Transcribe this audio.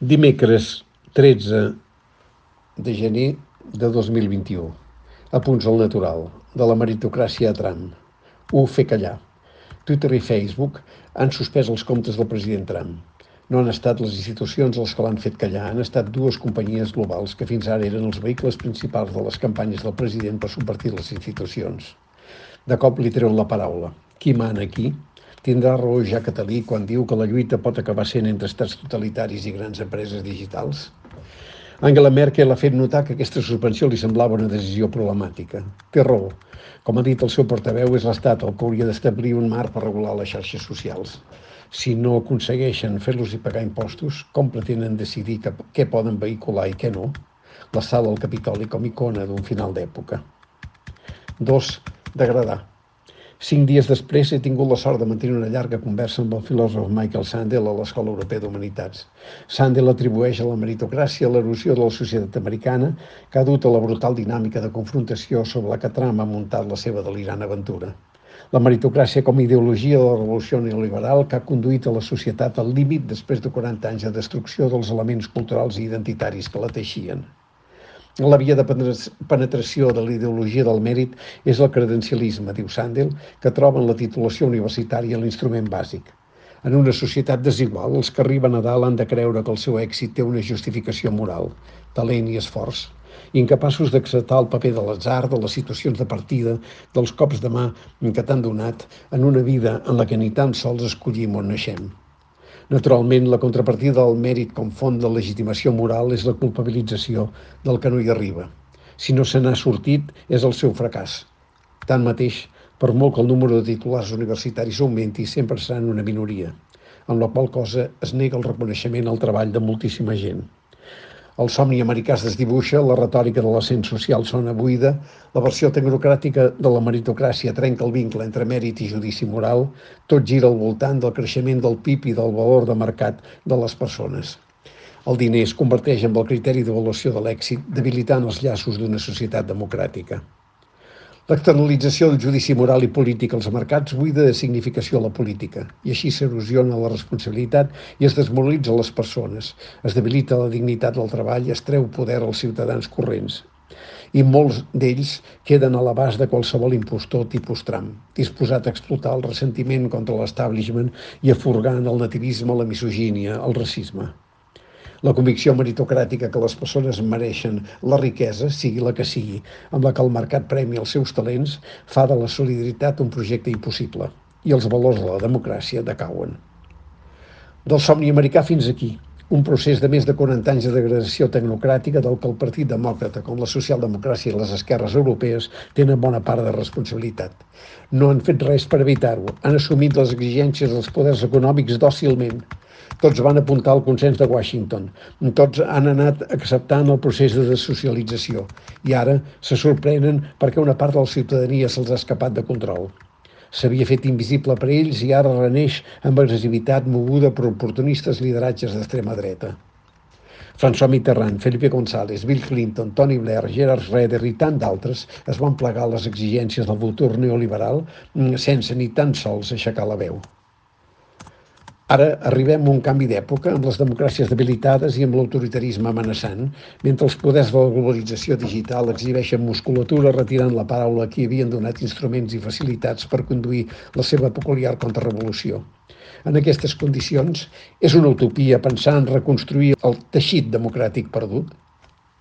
Dimecres 13 de gener de 2021. Apunts al natural, de la meritocràcia a Trump. Ho fer callar. Twitter i Facebook han suspès els comptes del president Trump. No han estat les institucions les que l'han fet callar, han estat dues companyies globals que fins ara eren els vehicles principals de les campanyes del president per subvertir les institucions. De cop li treuen la paraula. Qui mana aquí? Tindrà raó ja Catalí quan diu que la lluita pot acabar sent entre estats totalitaris i grans empreses digitals? Angela Merkel ha fet notar que aquesta suspensió li semblava una decisió problemàtica. Té raó. Com ha dit el seu portaveu, és l'Estat el que hauria d'establir un marc per regular les xarxes socials. Si no aconsegueixen fer-los i pagar impostos, com pretenen decidir que, què poden vehicular i què no? La sala al Capitoli com icona d'un final d'època. 2. Degradar. Cinc dies després he tingut la sort de mantenir una llarga conversa amb el filòsof Michael Sandel a l'Escola Europea d'Humanitats. Sandel atribueix a la meritocràcia l'erosió de la societat americana que ha dut a la brutal dinàmica de confrontació sobre la que Trump ha muntat la seva delirant aventura. La meritocràcia com a ideologia de la revolució neoliberal que ha conduït a la societat al límit després de 40 anys de destrucció dels elements culturals i identitaris que la teixien. La via de penetració de la ideologia del mèrit és el credencialisme, diu Sandel, que troba en la titulació universitària l'instrument bàsic. En una societat desigual, els que arriben a dalt han de creure que el seu èxit té una justificació moral, talent i esforç, incapaços d'acceptar el paper de l'atzar, de les situacions de partida, dels cops de mà que t'han donat en una vida en la que ni tan sols escollim on naixem. Naturalment, la contrapartida del mèrit com font de legitimació moral és la culpabilització del que no hi arriba. Si no se n'ha sortit, és el seu fracàs. Tanmateix, per molt que el número de titulars universitaris augmenti, sempre seran una minoria, en la qual cosa es nega el reconeixement al treball de moltíssima gent. El somni americà es desdibuixa, la retòrica de l'ascens social sona buida, la versió tecnocràtica de la meritocràcia trenca el vincle entre mèrit i judici moral, tot gira al voltant del creixement del PIB i del valor de mercat de les persones. El diner es converteix en el criteri d'avaluació de l'èxit, debilitant els llaços d'una societat democràtica. L'externalització del judici moral i polític als mercats buida de significació a la política i així s'erosiona la responsabilitat i es desmoralitza les persones, es debilita la dignitat del treball i es treu poder als ciutadans corrents. I molts d'ells queden a l'abast de qualsevol impostor tipus Trump, disposat a explotar el ressentiment contra l'establishment i a furgar en el nativisme, la misogínia, el racisme. La convicció meritocràtica que les persones mereixen la riquesa, sigui la que sigui, amb la que el mercat premi els seus talents, fa de la solidaritat un projecte impossible i els valors de la democràcia decauen. Del somni americà fins aquí, un procés de més de 40 anys de degradació tecnocràtica del que el Partit Demòcrata, com la socialdemocràcia i les esquerres europees, tenen bona part de responsabilitat. No han fet res per evitar-ho, han assumit les exigències dels poders econòmics dòcilment, tots van apuntar al consens de Washington. Tots han anat acceptant el procés de desocialització i ara se sorprenen perquè una part de la ciutadania se'ls ha escapat de control. S'havia fet invisible per ells i ara reneix amb agressivitat moguda per oportunistes lideratges d'extrema dreta. François Mitterrand, Felipe González, Bill Clinton, Tony Blair, Gerard Schroeder i tant d'altres es van plegar les exigències del futur neoliberal mm, sense ni tan sols aixecar la veu. Ara arribem a un canvi d'època amb les democràcies debilitades i amb l'autoritarisme amenaçant, mentre els poders de la globalització digital exhibeixen musculatura retirant la paraula a qui havien donat instruments i facilitats per conduir la seva peculiar contrarrevolució. En aquestes condicions, és una utopia pensar en reconstruir el teixit democràtic perdut?